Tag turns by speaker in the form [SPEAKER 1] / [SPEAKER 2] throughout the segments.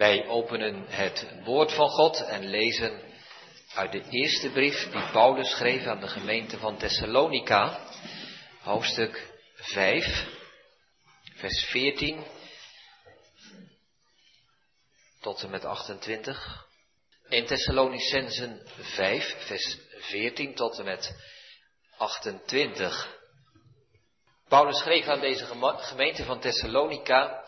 [SPEAKER 1] Wij openen het woord van God en lezen uit de eerste brief die Paulus schreef aan de gemeente van Thessalonica, hoofdstuk 5, vers 14 tot en met 28. In Thessalonicensen 5, vers 14 tot en met 28. Paulus schreef aan deze gemeente van Thessalonica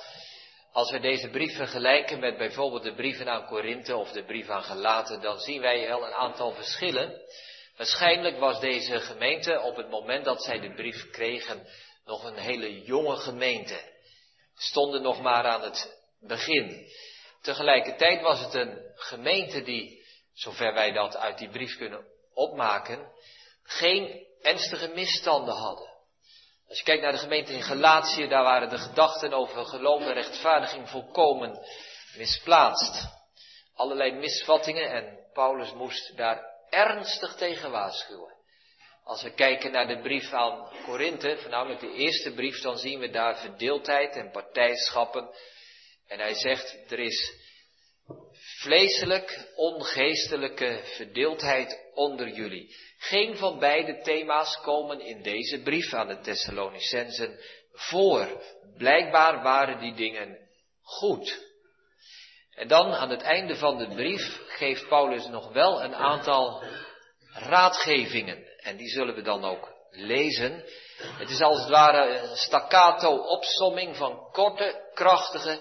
[SPEAKER 1] als we deze brief vergelijken met bijvoorbeeld de brieven aan Korinthe of de brief aan Galaten, dan zien wij wel een aantal verschillen. Waarschijnlijk was deze gemeente op het moment dat zij de brief kregen nog een hele jonge gemeente. Stonden nog maar aan het begin. Tegelijkertijd was het een gemeente die, zover wij dat uit die brief kunnen opmaken, geen ernstige misstanden hadden. Als je kijkt naar de gemeente in Galatië, daar waren de gedachten over geloof en rechtvaardiging volkomen misplaatst. Allerlei misvattingen en Paulus moest daar ernstig tegen waarschuwen. Als we kijken naar de brief aan Korinthe, voornamelijk de eerste brief, dan zien we daar verdeeldheid en partijschappen. En hij zegt, er is vleeselijk, ongeestelijke verdeeldheid onder jullie. Geen van beide thema's komen in deze brief aan de Thessalonicensen voor. Blijkbaar waren die dingen goed. En dan aan het einde van de brief geeft Paulus nog wel een aantal raadgevingen. En die zullen we dan ook lezen. Het is als het ware een staccato opsomming van korte, krachtige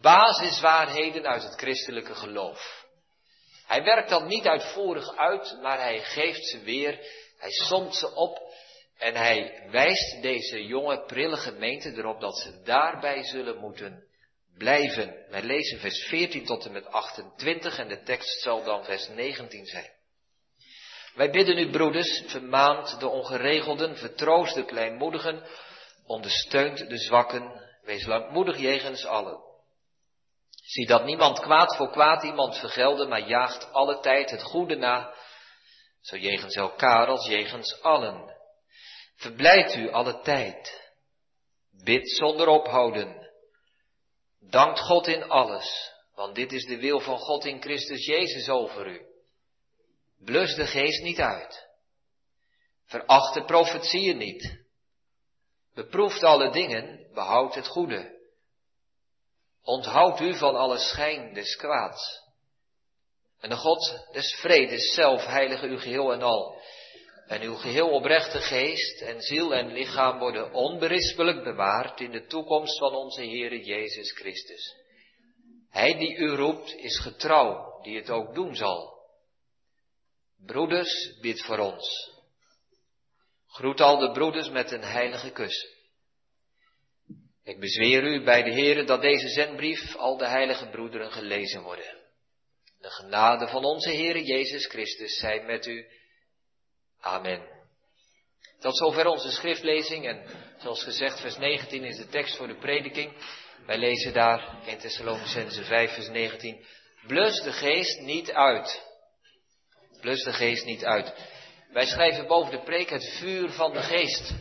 [SPEAKER 1] basiswaarheden uit het christelijke geloof. Hij werkt dat niet uitvoerig uit, maar hij geeft ze weer, hij somt ze op en hij wijst deze jonge, prille gemeente erop dat ze daarbij zullen moeten blijven. Wij lezen vers 14 tot en met 28 en de tekst zal dan vers 19 zijn. Wij bidden u, broeders, vermaand de ongeregelden, vertroost de kleinmoedigen, ondersteunt de zwakken, wees langmoedig jegens allen. Zie dat niemand kwaad voor kwaad iemand vergelden, maar jaagt alle tijd het goede na, zo jegens elkaar als jegens allen. Verblijd u alle tijd. Bid zonder ophouden. Dankt God in alles, want dit is de wil van God in Christus Jezus over u. Blus de geest niet uit. Veracht de profetieën niet. Beproeft alle dingen, behoud het goede. Onthoud u van alle schijn des kwaads. En de God des vredes zelf heilige u geheel en al. En uw geheel oprechte geest en ziel en lichaam worden onberispelijk bewaard in de toekomst van onze Heere Jezus Christus. Hij die u roept is getrouw, die het ook doen zal. Broeders, bid voor ons. Groet al de broeders met een heilige kus. Ik bezweer u bij de Heere dat deze zendbrief al de heilige broederen gelezen worden. De genade van onze Heere Jezus Christus zij met u. Amen. Tot zover onze schriftlezing en zoals gezegd vers 19 is de tekst voor de prediking. Wij lezen daar in Thessalonicense 5 vers 19. Blus de geest niet uit. Blus de geest niet uit. Wij schrijven boven de preek het vuur van de geest.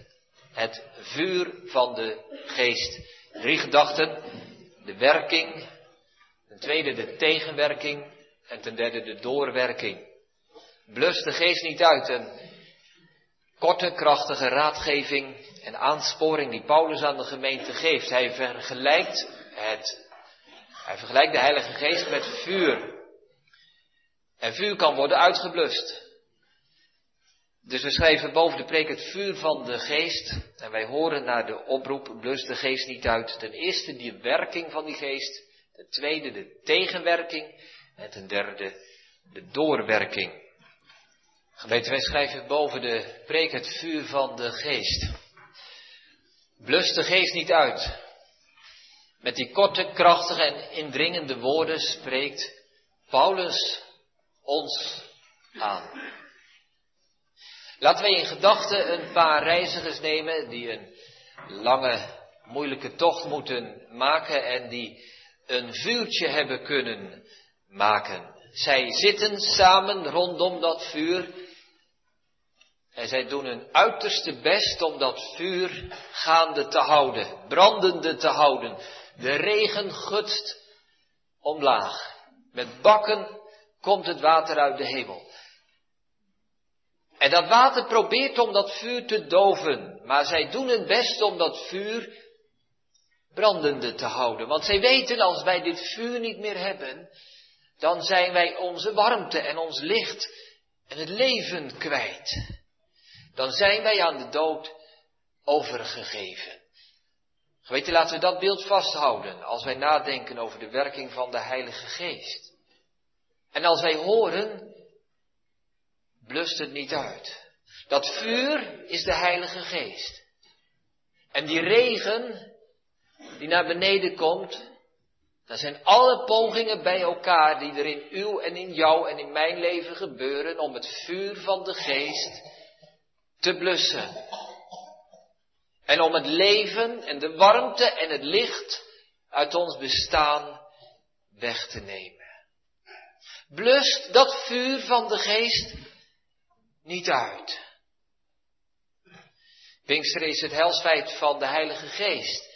[SPEAKER 1] Het vuur van de geest. Drie gedachten. De werking. Ten tweede de tegenwerking. En ten derde de doorwerking. Blus de geest niet uit. Een korte, krachtige raadgeving en aansporing die Paulus aan de gemeente geeft. Hij vergelijkt het. Hij vergelijkt de Heilige Geest met vuur. En vuur kan worden uitgeblust. Dus we schrijven boven de preek het vuur van de geest. En wij horen naar de oproep, blus de geest niet uit. Ten eerste die werking van die geest. Ten tweede de tegenwerking. En ten derde de doorwerking. Gemeente, wij schrijven boven de preek het vuur van de geest. Blus de geest niet uit. Met die korte, krachtige en indringende woorden spreekt Paulus ons aan. Laten wij in gedachten een paar reizigers nemen die een lange, moeilijke tocht moeten maken en die een vuurtje hebben kunnen maken. Zij zitten samen rondom dat vuur en zij doen hun uiterste best om dat vuur gaande te houden, brandende te houden. De regen gutst omlaag. Met bakken komt het water uit de hemel. En dat water probeert om dat vuur te doven, maar zij doen het best om dat vuur brandende te houden. Want zij weten als wij dit vuur niet meer hebben, dan zijn wij onze warmte en ons licht en het leven kwijt. Dan zijn wij aan de dood overgegeven. Geweten, laten we dat beeld vasthouden als wij nadenken over de werking van de Heilige Geest. En als wij horen, blust het niet uit. Dat vuur is de Heilige Geest. En die regen die naar beneden komt, dat zijn alle pogingen bij elkaar die er in uw en in jou en in mijn leven gebeuren om het vuur van de geest te blussen. En om het leven en de warmte en het licht uit ons bestaan weg te nemen. Blust dat vuur van de geest niet uit. Pinkster is het helsfeit van de Heilige Geest.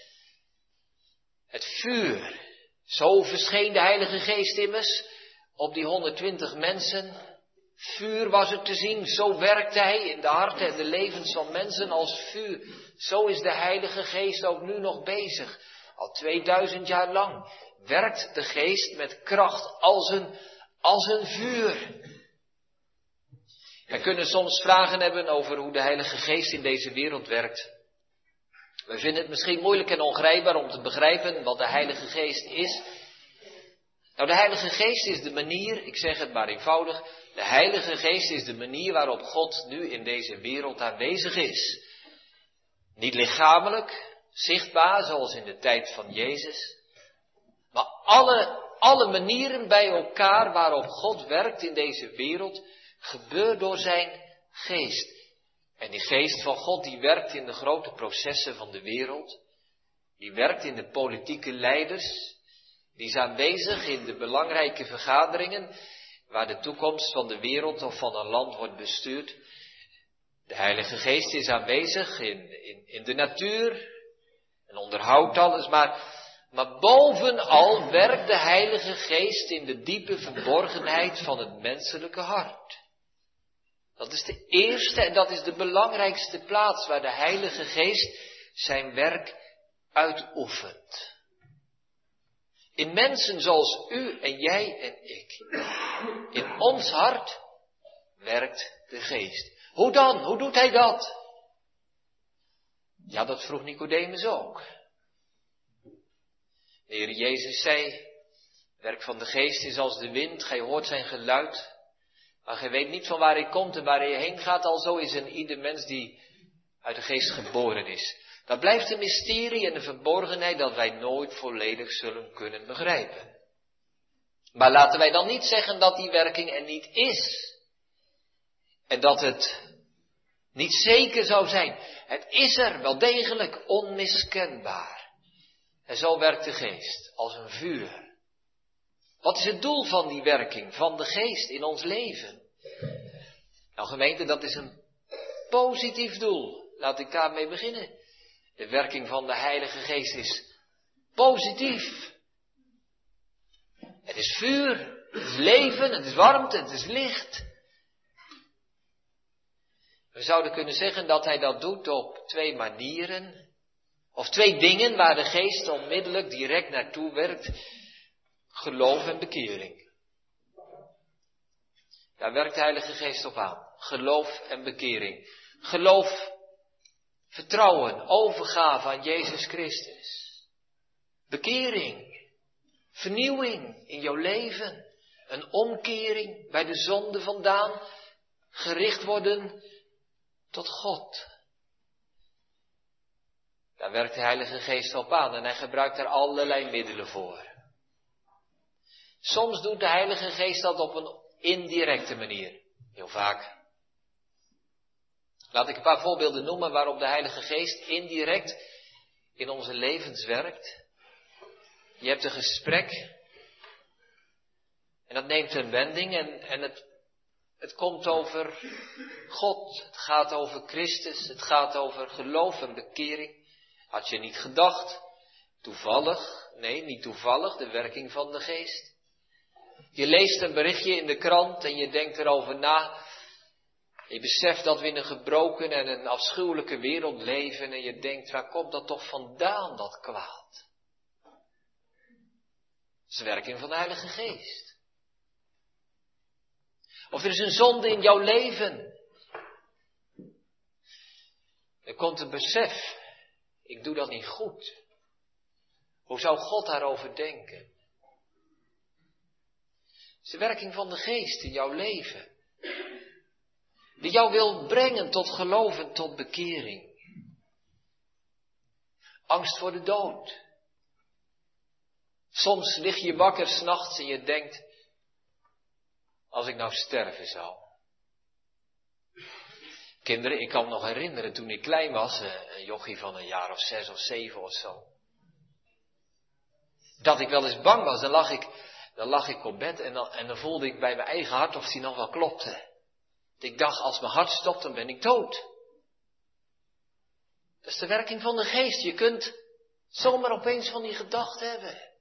[SPEAKER 1] Het vuur. Zo verscheen de Heilige Geest immers op die 120 mensen. Vuur was het te zien, zo werkte hij in de harten en de levens van mensen als vuur. Zo is de Heilige Geest ook nu nog bezig. Al 2000 jaar lang werkt de Geest met kracht als een, als een vuur. We kunnen soms vragen hebben over hoe de Heilige Geest in deze wereld werkt. We vinden het misschien moeilijk en ongrijpbaar om te begrijpen wat de Heilige Geest is. Nou, de Heilige Geest is de manier, ik zeg het maar eenvoudig, de Heilige Geest is de manier waarop God nu in deze wereld aanwezig is. Niet lichamelijk, zichtbaar zoals in de tijd van Jezus, maar alle, alle manieren bij elkaar waarop God werkt in deze wereld, gebeurt door zijn geest. En die geest van God die werkt in de grote processen van de wereld, die werkt in de politieke leiders, die is aanwezig in de belangrijke vergaderingen waar de toekomst van de wereld of van een land wordt bestuurd. De Heilige Geest is aanwezig in, in, in de natuur en onderhoudt alles, maar, maar bovenal werkt de Heilige Geest in de diepe verborgenheid van het menselijke hart. Dat is de eerste en dat is de belangrijkste plaats waar de Heilige Geest zijn werk uitoefent. In mensen zoals u en jij en ik. In ons hart werkt de geest. Hoe dan? Hoe doet hij dat? Ja, dat vroeg Nicodemus ook. De Heer Jezus zei, werk van de geest is als de wind, gij hoort zijn geluid, maar gij weet niet van waar hij komt en waar hij heen gaat, al zo is een ieder mens die uit de geest geboren is. Dat blijft een mysterie en een verborgenheid dat wij nooit volledig zullen kunnen begrijpen. Maar laten wij dan niet zeggen dat die werking er niet is. En dat het niet zeker zou zijn. Het is er wel degelijk onmiskenbaar. En zo werkt de geest als een vuur. Wat is het doel van die werking van de geest in ons leven? Nou gemeente, dat is een positief doel. Laat ik daarmee beginnen. De werking van de Heilige Geest is positief. Het is vuur, het is leven, het is warmte, het is licht. We zouden kunnen zeggen dat hij dat doet op twee manieren. Of twee dingen waar de geest onmiddellijk direct naartoe werkt. Geloof en bekering. Daar werkt de Heilige Geest op aan. Geloof en bekering. Geloof Vertrouwen, overgave aan Jezus Christus. Bekering, vernieuwing in jouw leven, een omkering bij de zonde vandaan, gericht worden tot God. Daar werkt de Heilige Geest op aan en hij gebruikt er allerlei middelen voor. Soms doet de Heilige Geest dat op een indirecte manier, heel vaak. Laat ik een paar voorbeelden noemen waarop de Heilige Geest indirect in onze levens werkt. Je hebt een gesprek en dat neemt een wending en, en het, het komt over God, het gaat over Christus, het gaat over geloof en bekering. Had je niet gedacht Toevallig, nee, niet toevallig, de werking van de geest. Je leest een berichtje in de krant en je denkt erover na. Je beseft dat we in een gebroken en een afschuwelijke wereld leven en je denkt, waar komt dat toch vandaan, dat kwaad? Dat is werking van de Heilige Geest. Of er is een zonde in jouw leven. Er komt een besef, ik doe dat niet goed. Hoe zou God daarover denken? Is de werking van de geest in jouw leven. Die jou wil brengen tot geloof en tot bekering. Angst voor de dood. Soms lig je wakker s'nachts en je denkt, als ik nou sterven zou. Kinderen, ik kan me nog herinneren toen ik klein was, eh, een jochie van een jaar of zes of zeven of zo. Dat ik wel eens bang was, dan lag ik, dan lag ik op bed en dan, en dan voelde ik bij mijn eigen hart of die nog wel klopte. Ik dacht, als mijn hart stopt, dan ben ik dood. Dat is de werking van de geest. Je kunt zomaar opeens van die gedachten hebben.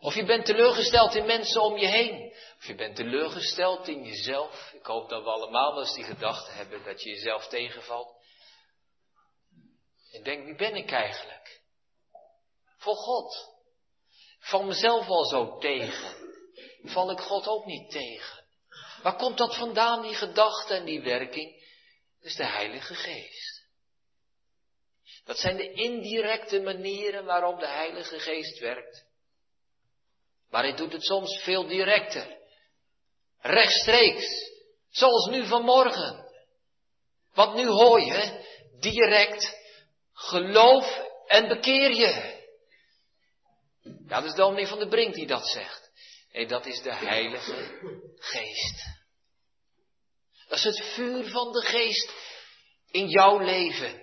[SPEAKER 1] Of je bent teleurgesteld in mensen om je heen. Of je bent teleurgesteld in jezelf. Ik hoop dat we allemaal eens die gedachte hebben dat je jezelf tegenvalt. En denk, wie ben ik eigenlijk? Voor God. Val mezelf al zo tegen. Val ik God ook niet tegen? Waar komt dat vandaan, die gedachte en die werking? Dat is de Heilige Geest. Dat zijn de indirecte manieren waarop de Heilige Geest werkt. Maar hij doet het soms veel directer. Rechtstreeks. Zoals nu vanmorgen. Want nu hoor je direct geloof en bekeer je. Dat is dominee van de Brink die dat zegt. Nee, dat is de Heilige Geest. Dat is het vuur van de Geest in jouw leven.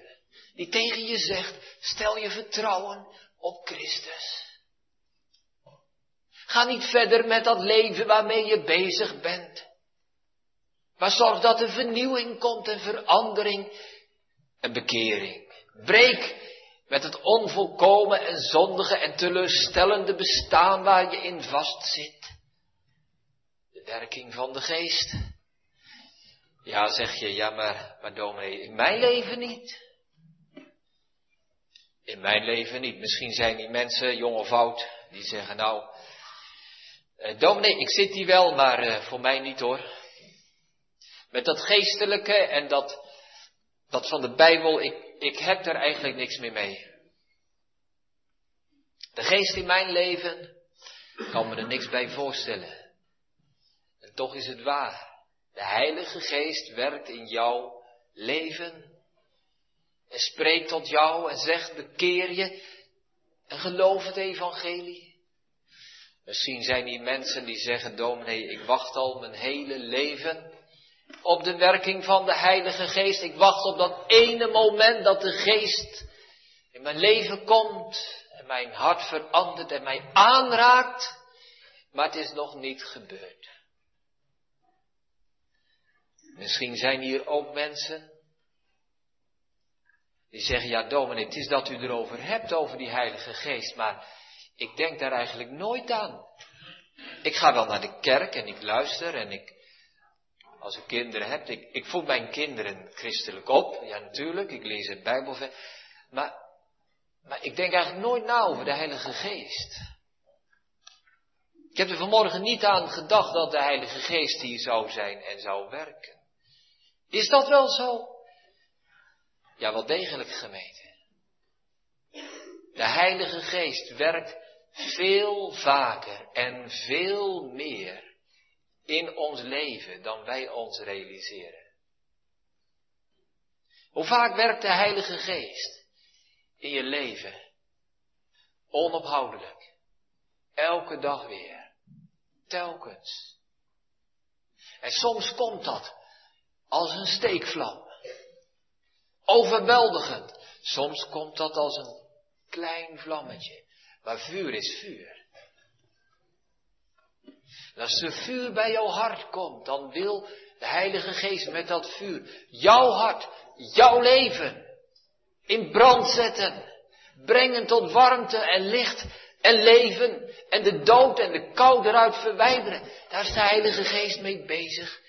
[SPEAKER 1] Die tegen je zegt, stel je vertrouwen op Christus. Ga niet verder met dat leven waarmee je bezig bent. Maar zorg dat er vernieuwing komt en verandering en bekering. Breek met het onvolkomen en zondige en teleurstellende bestaan waar je in vastzit. De werking van de geest. Ja, zeg je, ja maar, maar dominee, in mijn leven niet. In mijn leven niet. Misschien zijn die mensen, jong of oud, die zeggen nou, uh, dominee, ik zit hier wel, maar uh, voor mij niet hoor. Met dat geestelijke en dat, dat van de Bijbel, ik, ik heb er eigenlijk niks meer mee. De geest in mijn leven kan me er niks bij voorstellen. En toch is het waar. De Heilige Geest werkt in jouw leven. En spreekt tot jou en zegt bekeer je en geloof het evangelie. Misschien zijn die mensen die zeggen, dominee, ik wacht al mijn hele leven op de werking van de Heilige Geest. Ik wacht op dat ene moment dat de Geest in mijn leven komt en mijn hart verandert en mij aanraakt. Maar het is nog niet gebeurd. Misschien zijn hier ook mensen die zeggen, ja dominee, het is dat u erover hebt, over die Heilige Geest, maar ik denk daar eigenlijk nooit aan. Ik ga wel naar de kerk en ik luister en ik, als ik kinderen heb, ik, ik voed mijn kinderen christelijk op. Ja, natuurlijk, ik lees het Bijbel. Maar, maar ik denk eigenlijk nooit na over de Heilige Geest. Ik heb er vanmorgen niet aan gedacht dat de Heilige Geest hier zou zijn en zou werken. Is dat wel zo? Ja, wel degelijk gemeten. De Heilige Geest werkt veel vaker en veel meer in ons leven dan wij ons realiseren. Hoe vaak werkt de Heilige Geest in je leven? Onophoudelijk. Elke dag weer. Telkens. En soms komt dat als een steekvlam. Overweldigend. Soms komt dat als een klein vlammetje. Maar vuur is vuur. Als er vuur bij jouw hart komt, dan wil de Heilige Geest met dat vuur jouw hart, jouw leven in brand zetten. brengen tot warmte en licht en leven en de dood en de kou eruit verwijderen. Daar is de Heilige Geest mee bezig,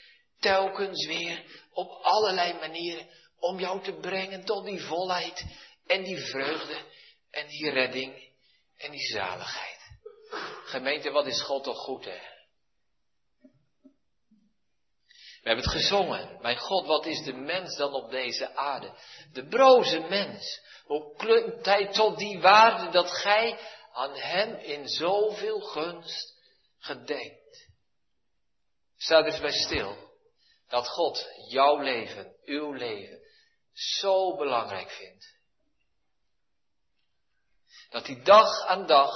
[SPEAKER 1] telkens weer op allerlei manieren om jou te brengen tot die volheid en die vreugde en die redding en die zaligheid. Gemeente, wat is God toch goed, hè? We hebben het gezongen. Mijn God, wat is de mens dan op deze aarde? De broze mens. Hoe klimt hij tot die waarde dat gij aan hem in zoveel gunst gedenkt? Sta dus bij stil. Dat God jouw leven, uw leven, zo belangrijk vindt. Dat hij dag aan dag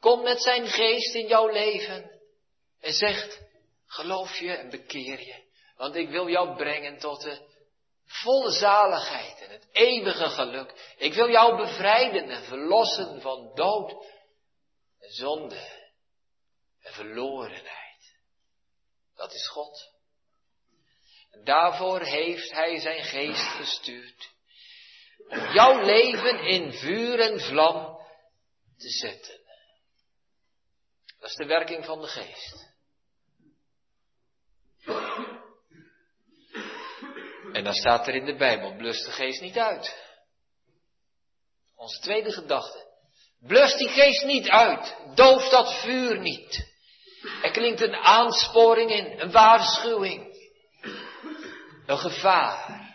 [SPEAKER 1] komt met zijn geest in jouw leven en zegt, geloof je en bekeer je, want ik wil jou brengen tot de volle zaligheid en het eeuwige geluk. Ik wil jou bevrijden en verlossen van dood en zonde en verlorenheid. Dat is God. En daarvoor heeft Hij zijn geest gestuurd. Om jouw leven in vuur en vlam te zetten. Dat is de werking van de geest. En dan staat er in de Bijbel, blus de geest niet uit. Onze tweede gedachte. Blus die geest niet uit. Doof dat vuur niet. Er klinkt een aansporing in, een waarschuwing. Een gevaar.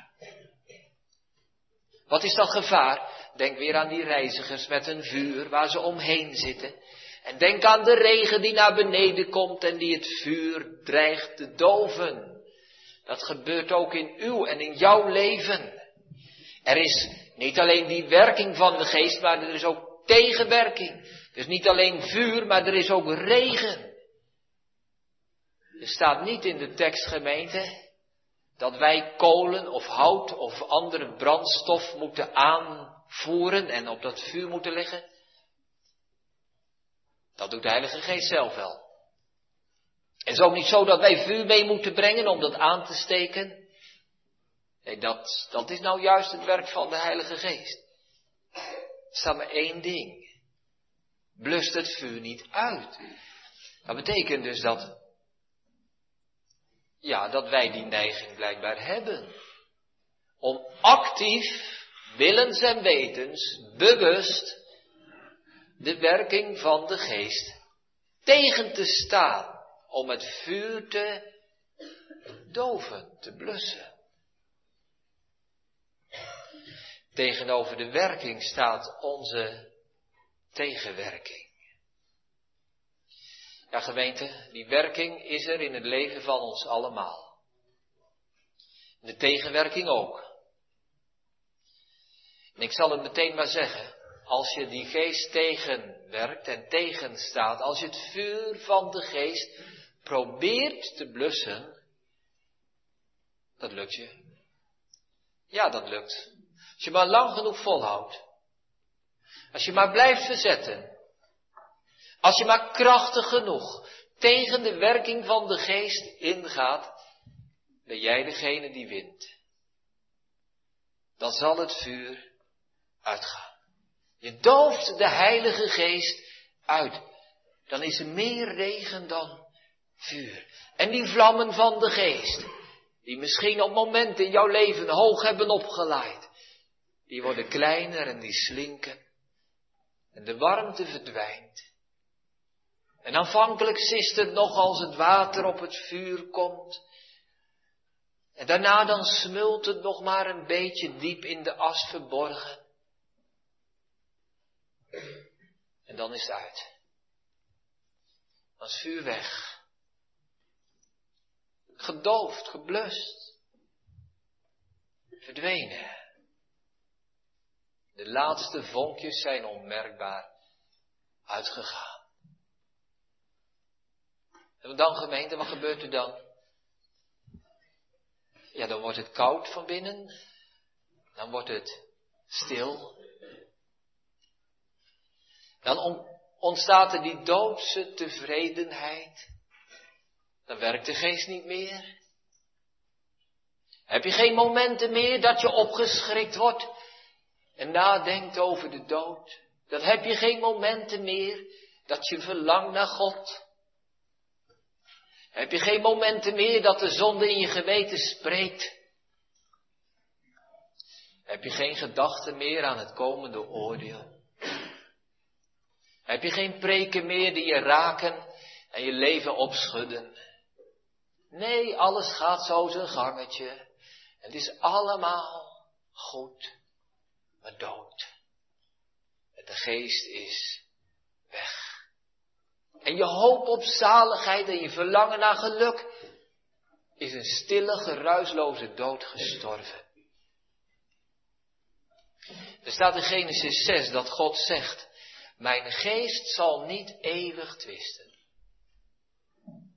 [SPEAKER 1] Wat is dat gevaar? Denk weer aan die reizigers met een vuur waar ze omheen zitten. En denk aan de regen die naar beneden komt en die het vuur dreigt te doven. Dat gebeurt ook in uw en in jouw leven. Er is niet alleen die werking van de geest, maar er is ook tegenwerking. Dus niet alleen vuur, maar er is ook regen. Er staat niet in de tekstgemeente dat wij kolen of hout of andere brandstof moeten aanvoeren en op dat vuur moeten leggen. Dat doet de Heilige Geest zelf wel. Is ook niet zo dat wij vuur mee moeten brengen om dat aan te steken. Nee, dat, dat is nou juist het werk van de Heilige Geest. Er staat maar één ding. Blust het vuur niet uit. Dat betekent dus dat, ja, dat wij die neiging blijkbaar hebben. Om actief, willens en wetens, bewust, de werking van de geest tegen te staan om het vuur te doven, te blussen. Tegenover de werking staat onze tegenwerking. Ja, gemeente, die werking is er in het leven van ons allemaal. De tegenwerking ook. En ik zal het meteen maar zeggen, als je die geest tegenwerkt en tegenstaat, als je het vuur van de geest probeert te blussen, dat lukt je. Ja, dat lukt. Als je maar lang genoeg volhoudt. Als je maar blijft verzetten. Als je maar krachtig genoeg tegen de werking van de geest ingaat, ben jij degene die wint. Dan zal het vuur uitgaan. Je dooft de Heilige Geest uit. Dan is er meer regen dan vuur. En die vlammen van de geest, die misschien op momenten in jouw leven hoog hebben opgeleid, die worden kleiner en die slinken. En de warmte verdwijnt. En aanvankelijk zist het nog als het water op het vuur komt. En daarna dan smult het nog maar een beetje diep in de as verborgen. En dan is het uit. Dan is vuur weg gedoofd, geblust, verdwenen. De laatste vonkjes zijn onmerkbaar uitgegaan. En dan gemeente, wat gebeurt er dan? Ja, dan wordt het koud van binnen. Dan wordt het stil. Dan ontstaat er die doodse tevredenheid. Dan werkt de geest niet meer. Heb je geen momenten meer dat je opgeschrikt wordt? en nadenkt over de dood, dan heb je geen momenten meer dat je verlangt naar God. Heb je geen momenten meer dat de zonde in je geweten spreekt. Heb je geen gedachten meer aan het komende oordeel. Heb je geen preken meer die je raken en je leven opschudden. Nee, alles gaat zo zijn gangetje. Het is allemaal goed, maar dood. De geest is weg. En je hoop op zaligheid en je verlangen naar geluk is een stille, geruisloze dood gestorven. Er staat in Genesis 6 dat God zegt, mijn geest zal niet eeuwig twisten.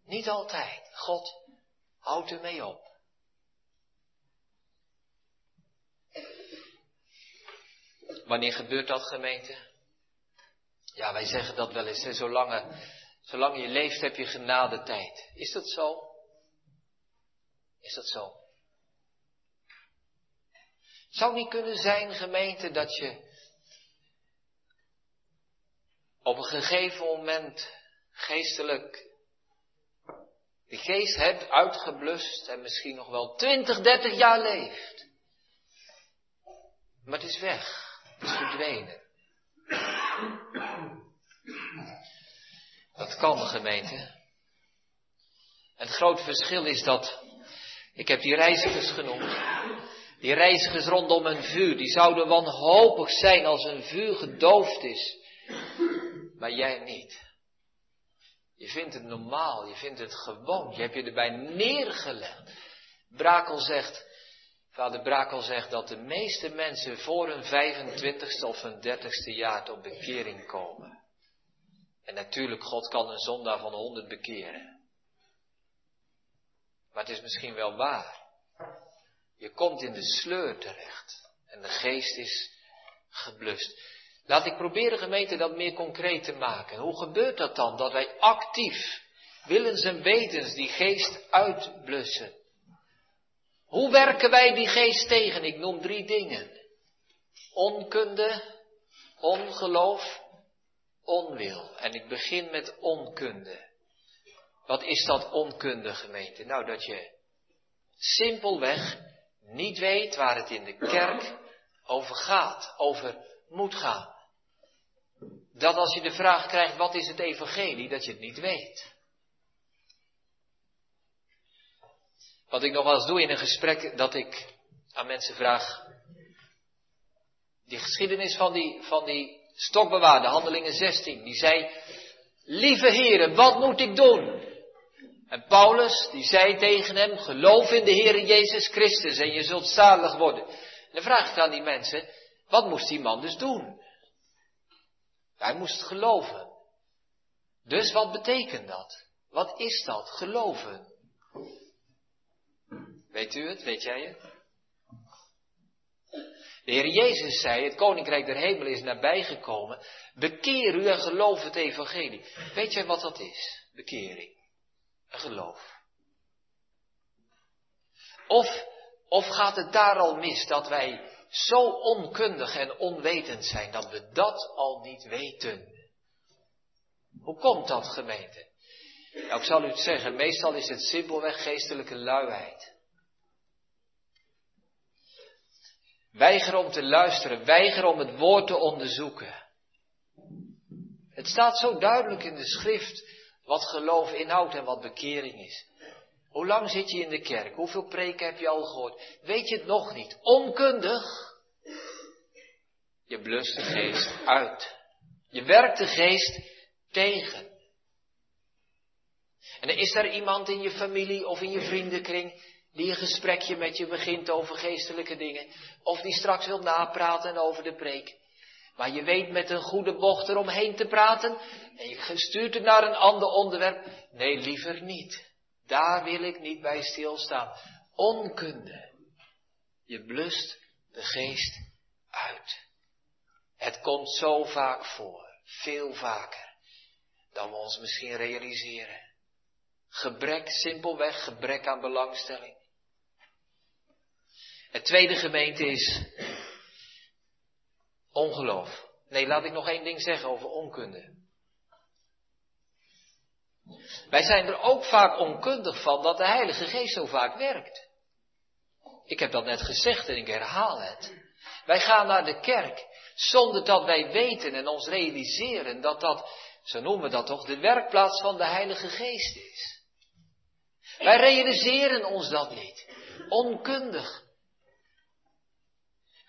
[SPEAKER 1] Niet altijd. God houdt ermee op. Wanneer gebeurt dat gemeente? Ja, wij zeggen dat wel eens. Zolang, zolang je leeft heb je genade tijd. Is dat zo? Is dat zo? Het zou niet kunnen zijn, gemeente, dat je op een gegeven moment geestelijk de geest hebt uitgeblust en misschien nog wel 20, 30 jaar leeft. Maar het is weg. Het is verdwenen. Dat kan gemeente. En het grote verschil is dat, ik heb die reizigers genoemd, die reizigers rondom een vuur, die zouden wanhopig zijn als een vuur gedoofd is. Maar jij niet. Je vindt het normaal, je vindt het gewoon, je hebt je erbij neergelegd. Brakel zegt, vader Brakel zegt dat de meeste mensen voor hun 25ste of hun 30ste jaar tot bekering komen. En natuurlijk, God kan een zondaar van 100 bekeren. Maar het is misschien wel waar. Je komt in de sleur terecht en de geest is geblust. Laat ik proberen gemeente dat meer concreet te maken. Hoe gebeurt dat dan? Dat wij actief, willens en wetens, die geest uitblussen. Hoe werken wij die geest tegen? Ik noem drie dingen. Onkunde, ongeloof, onwil. En ik begin met onkunde. Wat is dat onkunde gemeente? Nou, dat je simpelweg niet weet waar het in de kerk over gaat, over moet gaan dat als je de vraag krijgt, wat is het evangelie, dat je het niet weet. Wat ik nog wel eens doe in een gesprek, dat ik aan mensen vraag, die geschiedenis van die, van die stokbewaarde, handelingen 16, die zei, lieve heren, wat moet ik doen? En Paulus, die zei tegen hem, geloof in de Heer Jezus Christus en je zult zalig worden. En dan vraag ik aan die mensen, wat moest die man dus doen? Hij moest geloven. Dus wat betekent dat? Wat is dat, geloven? Weet u het? Weet jij het? De Heer Jezus zei, het koninkrijk der hemel is nabijgekomen. Bekeer u en geloof het evangelie. Weet jij wat dat is? Bekering. Een geloof. Of, of gaat het daar al mis dat wij zo onkundig en onwetend zijn dat we dat al niet weten. Hoe komt dat, gemeente? Nou, ik zal u het zeggen, meestal is het simpelweg geestelijke luiheid. Weiger om te luisteren, weiger om het woord te onderzoeken. Het staat zo duidelijk in de schrift wat geloof inhoudt en wat bekering is. Hoe lang zit je in de kerk? Hoeveel preken heb je al gehoord? Weet je het nog niet? Onkundig? Je blust de geest uit. Je werkt de geest tegen. En is er iemand in je familie of in je vriendenkring die een gesprekje met je begint over geestelijke dingen. Of die straks wil napraten over de preek. Maar je weet met een goede bocht eromheen te praten en je stuurt het naar een ander onderwerp. Nee, liever niet. Daar wil ik niet bij stilstaan. Onkunde. Je blust de geest uit. Het komt zo vaak voor, veel vaker, dan we ons misschien realiseren. Gebrek, simpelweg gebrek aan belangstelling. Het tweede gemeente is Ongeloof. Nee, laat ik nog één ding zeggen over onkunde. Wij zijn er ook vaak onkundig van dat de Heilige Geest zo vaak werkt. Ik heb dat net gezegd en ik herhaal het. Wij gaan naar de kerk zonder dat wij weten en ons realiseren dat dat, zo noemen we dat toch, de werkplaats van de Heilige Geest is. Wij realiseren ons dat niet. Onkundig.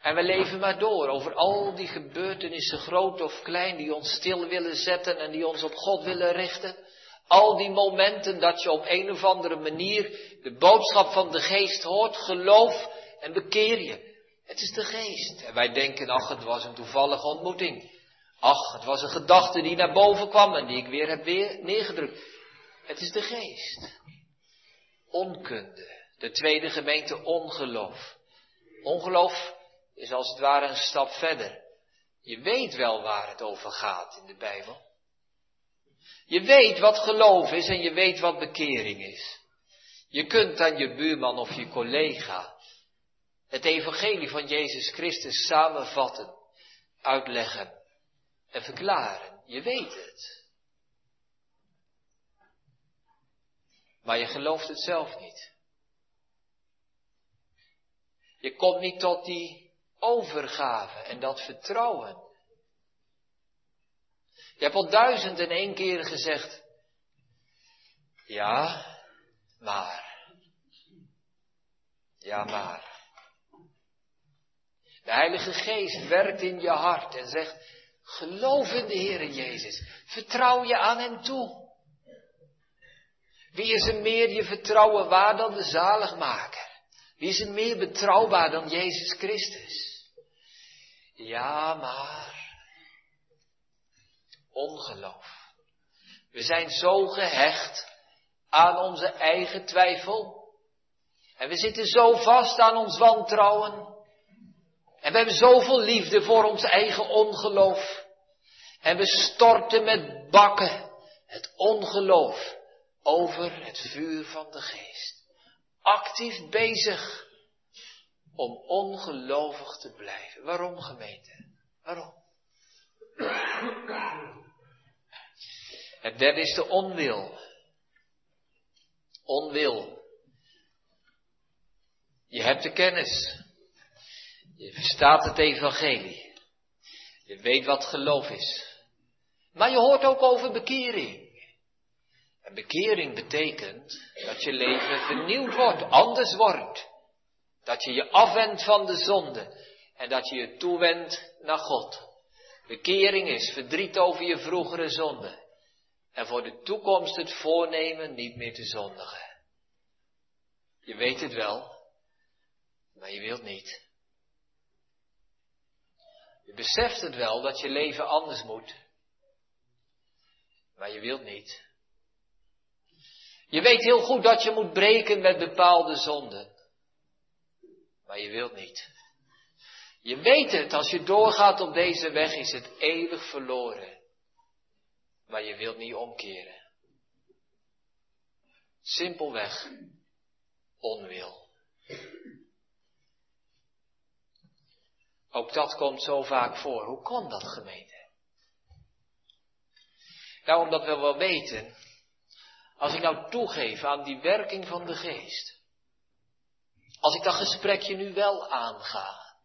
[SPEAKER 1] En we leven maar door over al die gebeurtenissen, groot of klein, die ons stil willen zetten en die ons op God willen richten. Al die momenten dat je op een of andere manier de boodschap van de geest hoort, geloof en bekeer je. Het is de geest. En wij denken, ach, het was een toevallige ontmoeting. Ach, het was een gedachte die naar boven kwam en die ik weer heb weer neergedrukt. Het is de geest. Onkunde. De tweede gemeente ongeloof. Ongeloof is als het ware een stap verder. Je weet wel waar het over gaat in de Bijbel. Je weet wat geloof is en je weet wat bekering is. Je kunt aan je buurman of je collega het evangelie van Jezus Christus samenvatten, uitleggen en verklaren. Je weet het. Maar je gelooft het zelf niet. Je komt niet tot die overgave en dat vertrouwen. Je hebt al duizend en één keer gezegd, ja, maar. Ja, maar. De Heilige Geest werkt in je hart en zegt, geloof in de Heer Jezus. Vertrouw je aan Hem toe. Wie is er meer je vertrouwen waar dan de zaligmaker? Wie is er meer betrouwbaar dan Jezus Christus? Ja, maar ongeloof. We zijn zo gehecht aan onze eigen twijfel. En we zitten zo vast aan ons wantrouwen. En we hebben zoveel liefde voor ons eigen ongeloof. En we storten met bakken het ongeloof over het vuur van de geest. Actief bezig om ongelovig te blijven. Waarom gemeente? Waarom? Het derde is de onwil. Onwil. Je hebt de kennis. Je verstaat het evangelie. Je weet wat geloof is. Maar je hoort ook over bekering. En bekering betekent dat je leven vernieuwd wordt, anders wordt. Dat je je afwendt van de zonde en dat je je toewendt naar God. Bekering is verdriet over je vroegere zonde. En voor de toekomst het voornemen niet meer te zondigen. Je weet het wel, maar je wilt niet. Je beseft het wel dat je leven anders moet, maar je wilt niet. Je weet heel goed dat je moet breken met bepaalde zonden, maar je wilt niet. Je weet het, als je doorgaat op deze weg is het eeuwig verloren. Maar je wilt niet omkeren. Simpelweg onwil. Ook dat komt zo vaak voor. Hoe kon dat gemeente? Nou, omdat we wel weten, als ik nou toegeef aan die werking van de geest, als ik dat gesprekje nu wel aanga,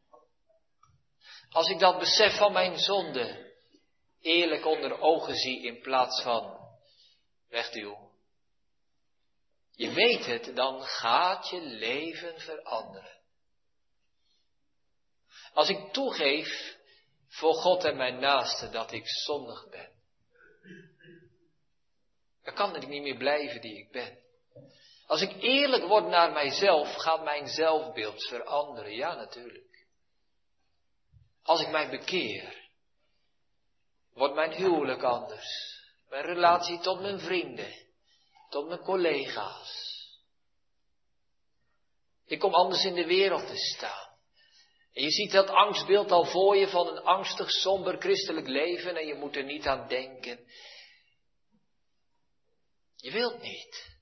[SPEAKER 1] als ik dat besef van mijn zonde eerlijk onder ogen zie in plaats van wegduw. Je weet het, dan gaat je leven veranderen. Als ik toegeef voor God en mijn naaste dat ik zondig ben, dan kan ik niet meer blijven die ik ben. Als ik eerlijk word naar mijzelf, gaat mijn zelfbeeld veranderen. Ja, natuurlijk. Als ik mij bekeer, wordt mijn huwelijk anders. Mijn relatie tot mijn vrienden, tot mijn collega's. Ik kom anders in de wereld te staan. En je ziet dat angstbeeld al voor je van een angstig, somber christelijk leven en je moet er niet aan denken. Je wilt niet.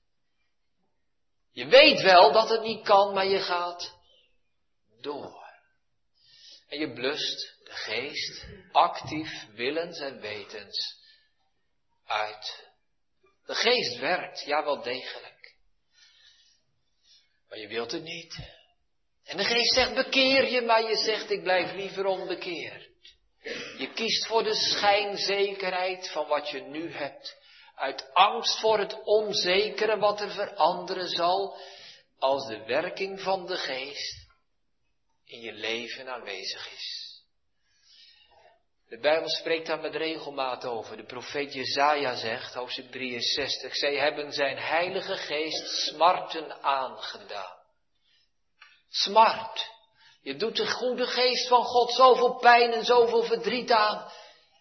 [SPEAKER 1] Je weet wel dat het niet kan, maar je gaat door. En je blust de geest actief willens en wetens uit. De geest werkt, ja wel degelijk. Maar je wilt het niet. En de geest zegt bekeer je, maar je zegt ik blijf liever onbekeerd. Je kiest voor de schijnzekerheid van wat je nu hebt. Uit angst voor het onzekere wat er veranderen zal als de werking van de geest in je leven aanwezig is. De Bijbel spreekt daar met regelmaat over. De profeet Jezaja zegt, hoofdstuk 63, zij hebben zijn heilige geest smarten aangedaan. Smart. Je doet de goede geest van God zoveel pijn en zoveel verdriet aan.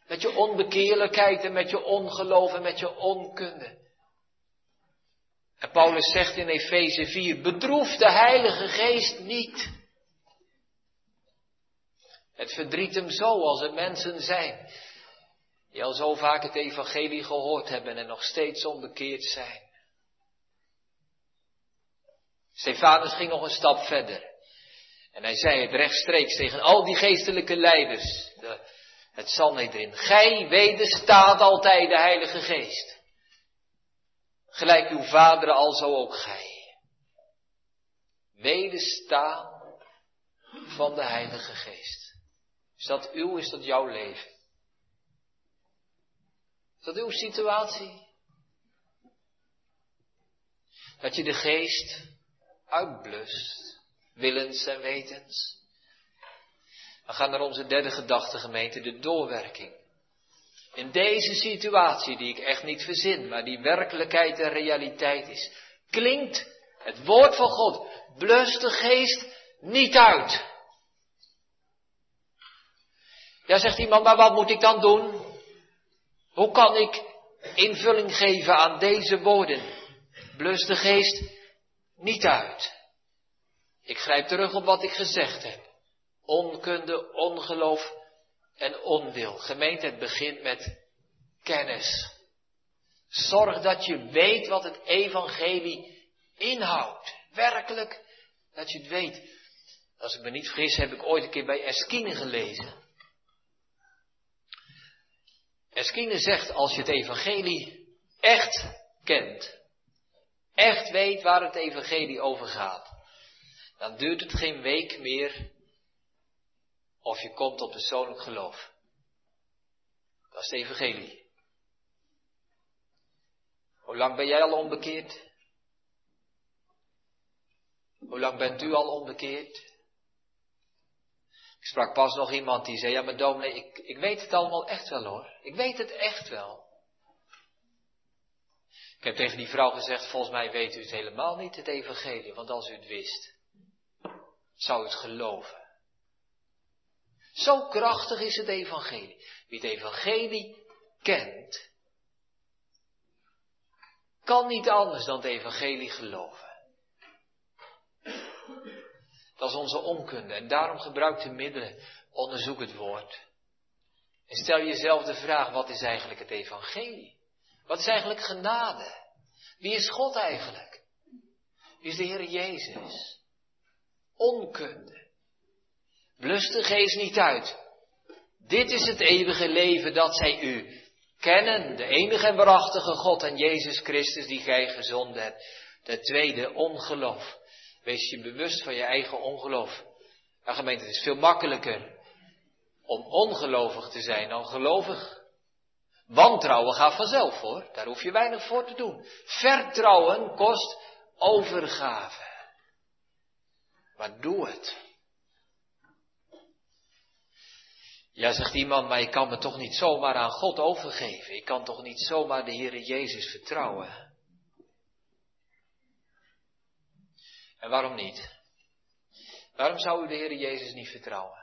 [SPEAKER 1] Met je onbekeerlijkheid en met je ongeloof en met je onkunde. En Paulus zegt in Efeze 4, bedroef de Heilige Geest niet. Het verdriet hem zo als er mensen zijn die al zo vaak het evangelie gehoord hebben en nog steeds onbekeerd zijn. Stefanus ging nog een stap verder. En hij zei het rechtstreeks tegen al die geestelijke leiders. De, het Sanhedrin. Gij wederstaat altijd de Heilige Geest. Gelijk uw vader al zo ook gij. Wederstaan van de Heilige Geest. Is dat uw, is dat jouw leven? Is dat uw situatie? Dat je de geest uitblust, willens en wetens. We gaan naar onze derde gedachte gemeente, de doorwerking. In deze situatie, die ik echt niet verzin, maar die werkelijkheid en realiteit is, klinkt het woord van God, blust de geest niet uit. Ja, zegt iemand, maar wat moet ik dan doen? Hoe kan ik invulling geven aan deze woorden? Blus de geest niet uit. Ik grijp terug op wat ik gezegd heb. Onkunde, ongeloof en onwil. Gemeente, het begint met kennis. Zorg dat je weet wat het evangelie inhoudt. Werkelijk, dat je het weet. Als ik me niet vergis, heb ik ooit een keer bij Eskine gelezen. Eskine zegt, als je het evangelie echt kent, echt weet waar het evangelie over gaat, dan duurt het geen week meer of je komt tot persoonlijk geloof. Dat is het evangelie. Hoe lang ben jij al onbekeerd? Hoe lang bent u al onbekeerd? Ik sprak pas nog iemand die zei, ja maar dominee, ik, ik weet het allemaal echt wel hoor. Ik weet het echt wel. Ik heb tegen die vrouw gezegd, volgens mij weet u het helemaal niet, het evangelie. Want als u het wist, zou u het geloven. Zo krachtig is het evangelie. Wie het evangelie kent, kan niet anders dan het evangelie geloven. Dat is onze onkunde en daarom gebruik de middelen, onderzoek het woord. En stel jezelf de vraag, wat is eigenlijk het evangelie? Wat is eigenlijk genade? Wie is God eigenlijk? Wie is de Heer Jezus? Onkunde. Blus de geest niet uit. Dit is het eeuwige leven dat zij u kennen, de enige en waarachtige God en Jezus Christus die gij gezonden hebt. De tweede, ongeloof. Wees je bewust van je eigen ongeloof. Ja, gemeente, het is veel makkelijker om ongelovig te zijn dan gelovig. Wantrouwen gaat vanzelf hoor, daar hoef je weinig voor te doen. Vertrouwen kost overgave. Maar doe het. Ja, zegt iemand, maar ik kan me toch niet zomaar aan God overgeven. Ik kan toch niet zomaar de Heere Jezus vertrouwen. En waarom niet? Waarom zou u de Heere Jezus niet vertrouwen?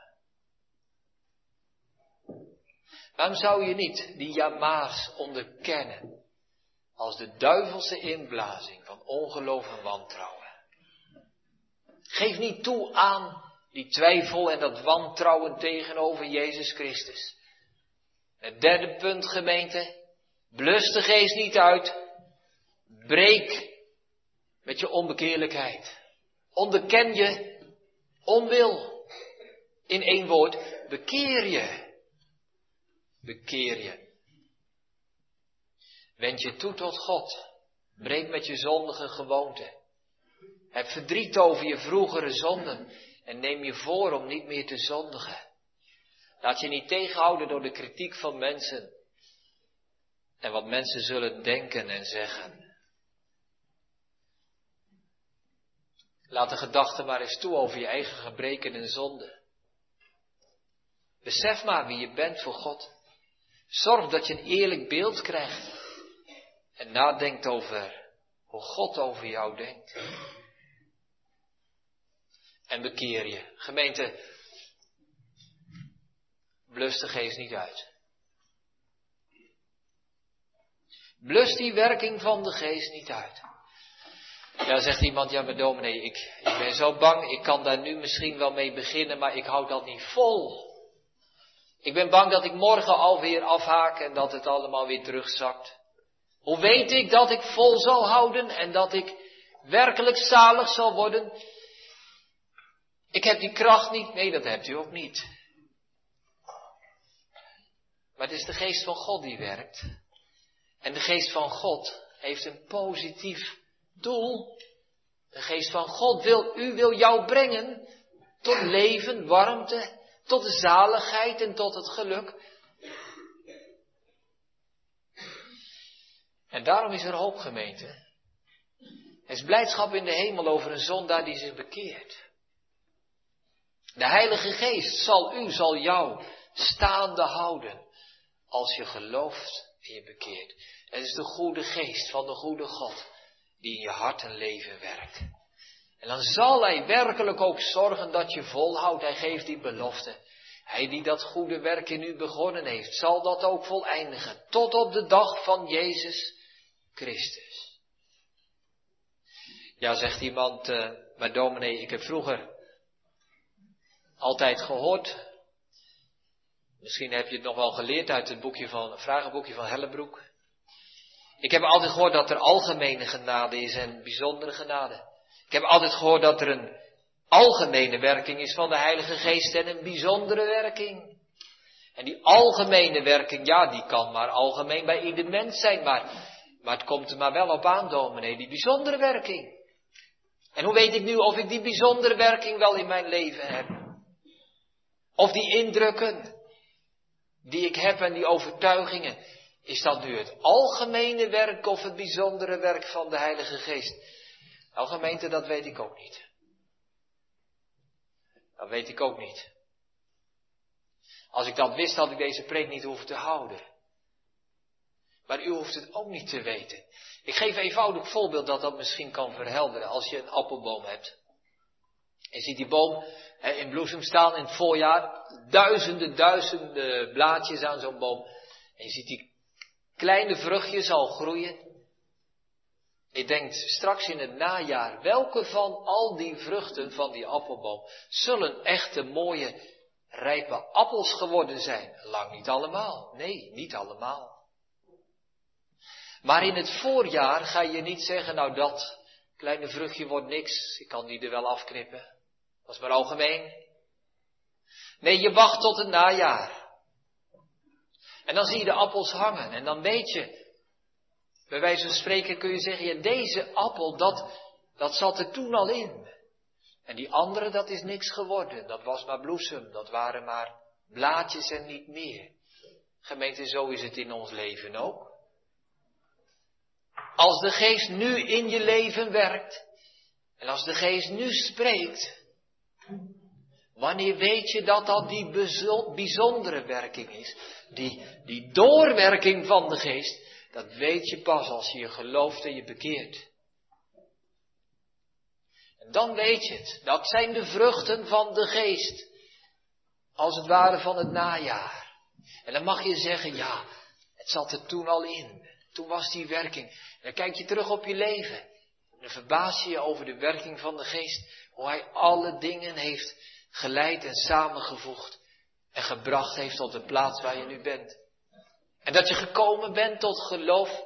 [SPEAKER 1] Waarom zou je niet die jama's onderkennen als de duivelse inblazing van ongeloof en wantrouwen? Geef niet toe aan die twijfel en dat wantrouwen tegenover Jezus Christus. Het derde punt, gemeente. Blus de geest niet uit. Breek met je onbekeerlijkheid. Onderken je onwil. In één woord, bekeer je. Bekeer je. Wend je toe tot God. Breek met je zondige gewoonte. Heb verdriet over je vroegere zonden en neem je voor om niet meer te zondigen. Laat je niet tegenhouden door de kritiek van mensen en wat mensen zullen denken en zeggen. Laat de gedachte maar eens toe over je eigen gebreken en zonden. Besef maar wie je bent voor God. Zorg dat je een eerlijk beeld krijgt. En nadenkt over hoe God over jou denkt. En bekeer je. Gemeente, blus de geest niet uit. Blus die werking van de geest niet uit. Ja, zegt iemand, ja maar dominee, ik, ik ben zo bang, ik kan daar nu misschien wel mee beginnen, maar ik hou dat niet vol. Ik ben bang dat ik morgen alweer afhaak en dat het allemaal weer terugzakt. Hoe weet ik dat ik vol zal houden en dat ik werkelijk zalig zal worden? Ik heb die kracht niet. Nee, dat hebt u ook niet. Maar het is de geest van God die werkt. En de geest van God heeft een positief doel. De geest van God wil u, wil jou brengen tot leven, warmte, tot de zaligheid en tot het geluk. En daarom is er hoop, gemeente. Er is blijdschap in de hemel over een zondaar die zich bekeert. De Heilige Geest zal u, zal jou staande houden als je gelooft en je bekeert. Het is de goede geest van de goede God die in je hart en leven werkt. En dan zal Hij werkelijk ook zorgen dat je volhoudt. Hij geeft die belofte. Hij die dat goede werk in u begonnen heeft, zal dat ook voleindigen. Tot op de dag van Jezus Christus. Ja, zegt iemand, uh, maar dominee, ik heb vroeger altijd gehoord. Misschien heb je het nog wel geleerd uit het boekje van, het vragenboekje van Hellebroek. Ik heb altijd gehoord dat er algemene genade is en bijzondere genade. Ik heb altijd gehoord dat er een algemene werking is van de Heilige Geest en een bijzondere werking. En die algemene werking, ja, die kan maar algemeen bij ieder mens zijn, maar, het komt er maar wel op aan, dominee, die bijzondere werking. En hoe weet ik nu of ik die bijzondere werking wel in mijn leven heb? Of die indrukken die ik heb en die overtuigingen, is dat nu het algemene werk of het bijzondere werk van de Heilige Geest? Nou, gemeente, dat weet ik ook niet. Dat weet ik ook niet. Als ik dat wist, had ik deze preek niet hoeven te houden. Maar u hoeft het ook niet te weten. Ik geef een eenvoudig voorbeeld dat dat misschien kan verhelderen. Als je een appelboom hebt. En ziet die boom in bloesem staan in het voorjaar. Duizenden, duizenden blaadjes aan zo'n boom. En je ziet die kleine vruchtjes al groeien. Je denkt straks in het najaar, welke van al die vruchten van die appelboom zullen echte mooie, rijpe appels geworden zijn? Lang niet allemaal. Nee, niet allemaal. Maar in het voorjaar ga je niet zeggen, nou dat kleine vruchtje wordt niks, ik kan die er wel afknippen. Dat is maar algemeen. Nee, je wacht tot het najaar. En dan zie je de appels hangen en dan weet je, bij wijze van spreken kun je zeggen, ja, deze appel, dat, dat zat er toen al in. En die andere, dat is niks geworden. Dat was maar bloesem, dat waren maar blaadjes en niet meer. Gemeente, zo is het in ons leven ook. Als de geest nu in je leven werkt, en als de geest nu spreekt, wanneer weet je dat dat die bijzondere werking is? Die, die doorwerking van de geest, dat weet je pas als je je gelooft en je bekeert. En dan weet je het. Dat zijn de vruchten van de geest. Als het ware van het najaar. En dan mag je zeggen, ja, het zat er toen al in. Toen was die werking. En dan kijk je terug op je leven. En dan verbaas je je over de werking van de geest. Hoe hij alle dingen heeft geleid en samengevoegd. En gebracht heeft tot de plaats waar je nu bent. En dat je gekomen bent tot geloof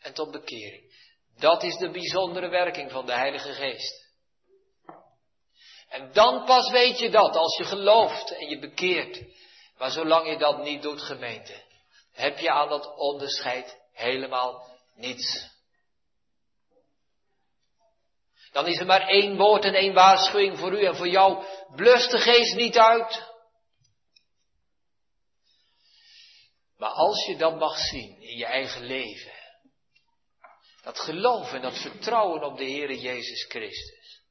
[SPEAKER 1] en tot bekering. Dat is de bijzondere werking van de Heilige Geest. En dan pas weet je dat, als je gelooft en je bekeert. Maar zolang je dat niet doet, gemeente, heb je aan dat onderscheid helemaal niets. Dan is er maar één woord en één waarschuwing voor u en voor jou. Blus de geest niet uit. Maar als je dat mag zien in je eigen leven, dat geloof en dat vertrouwen op de Heere Jezus Christus.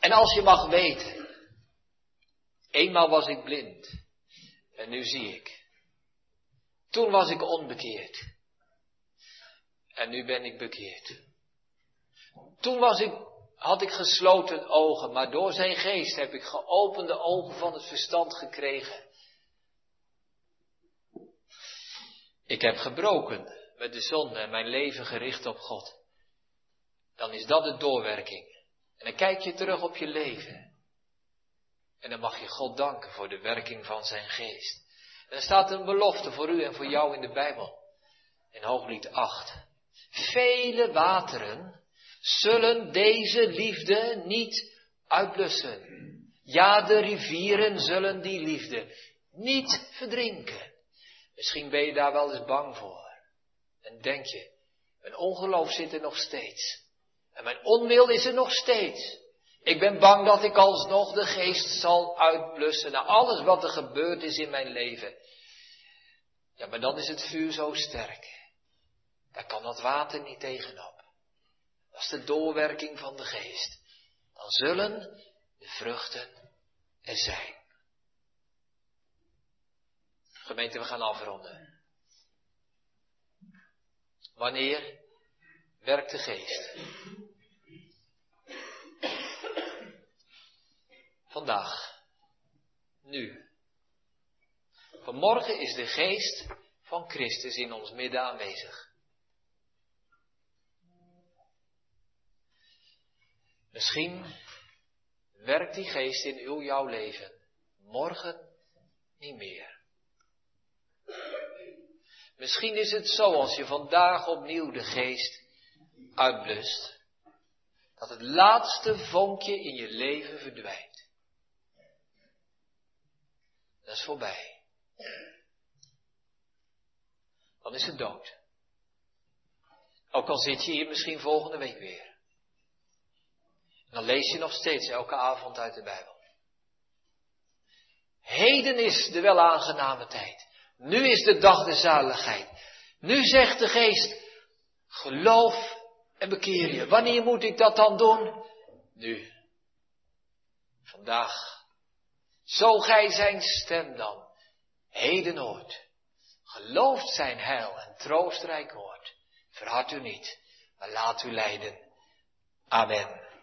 [SPEAKER 1] En als je mag weten, eenmaal was ik blind en nu zie ik. Toen was ik onbekeerd en nu ben ik bekeerd. Toen was ik, had ik gesloten ogen, maar door zijn geest heb ik geopende ogen van het verstand gekregen. Ik heb gebroken met de zonde en mijn leven gericht op God. Dan is dat de doorwerking. En dan kijk je terug op je leven. En dan mag je God danken voor de werking van zijn geest. Er staat een belofte voor u en voor jou in de Bijbel. In Hooglied 8. Vele wateren zullen deze liefde niet uitblussen. Ja, de rivieren zullen die liefde niet verdrinken. Misschien ben je daar wel eens bang voor. En denk je, mijn ongeloof zit er nog steeds. En mijn onwil is er nog steeds. Ik ben bang dat ik alsnog de geest zal uitblussen na alles wat er gebeurd is in mijn leven. Ja, maar dan is het vuur zo sterk. Daar kan dat water niet tegenop. Dat is de doorwerking van de geest. Dan zullen de vruchten er zijn. Gemeente, we gaan afronden. Wanneer werkt de geest? Vandaag. Nu. Vanmorgen is de geest van Christus in ons midden aanwezig. Misschien werkt die geest in uw jouw leven. Morgen niet meer. Misschien is het zo als je vandaag opnieuw de geest uitblust, dat het laatste vonkje in je leven verdwijnt. Dat is voorbij. Dan is het dood. Ook al zit je hier misschien volgende week weer. Dan lees je nog steeds elke avond uit de Bijbel. Heden is de welaangename tijd. Nu is de dag der zaligheid. Nu zegt de geest, geloof en bekeer je. Wanneer moet ik dat dan doen? Nu. Vandaag. Zo gij zijn stem dan. Heden hoort. Gelooft zijn heil en troostrijk woord. Verhard u niet, maar laat u leiden. Amen.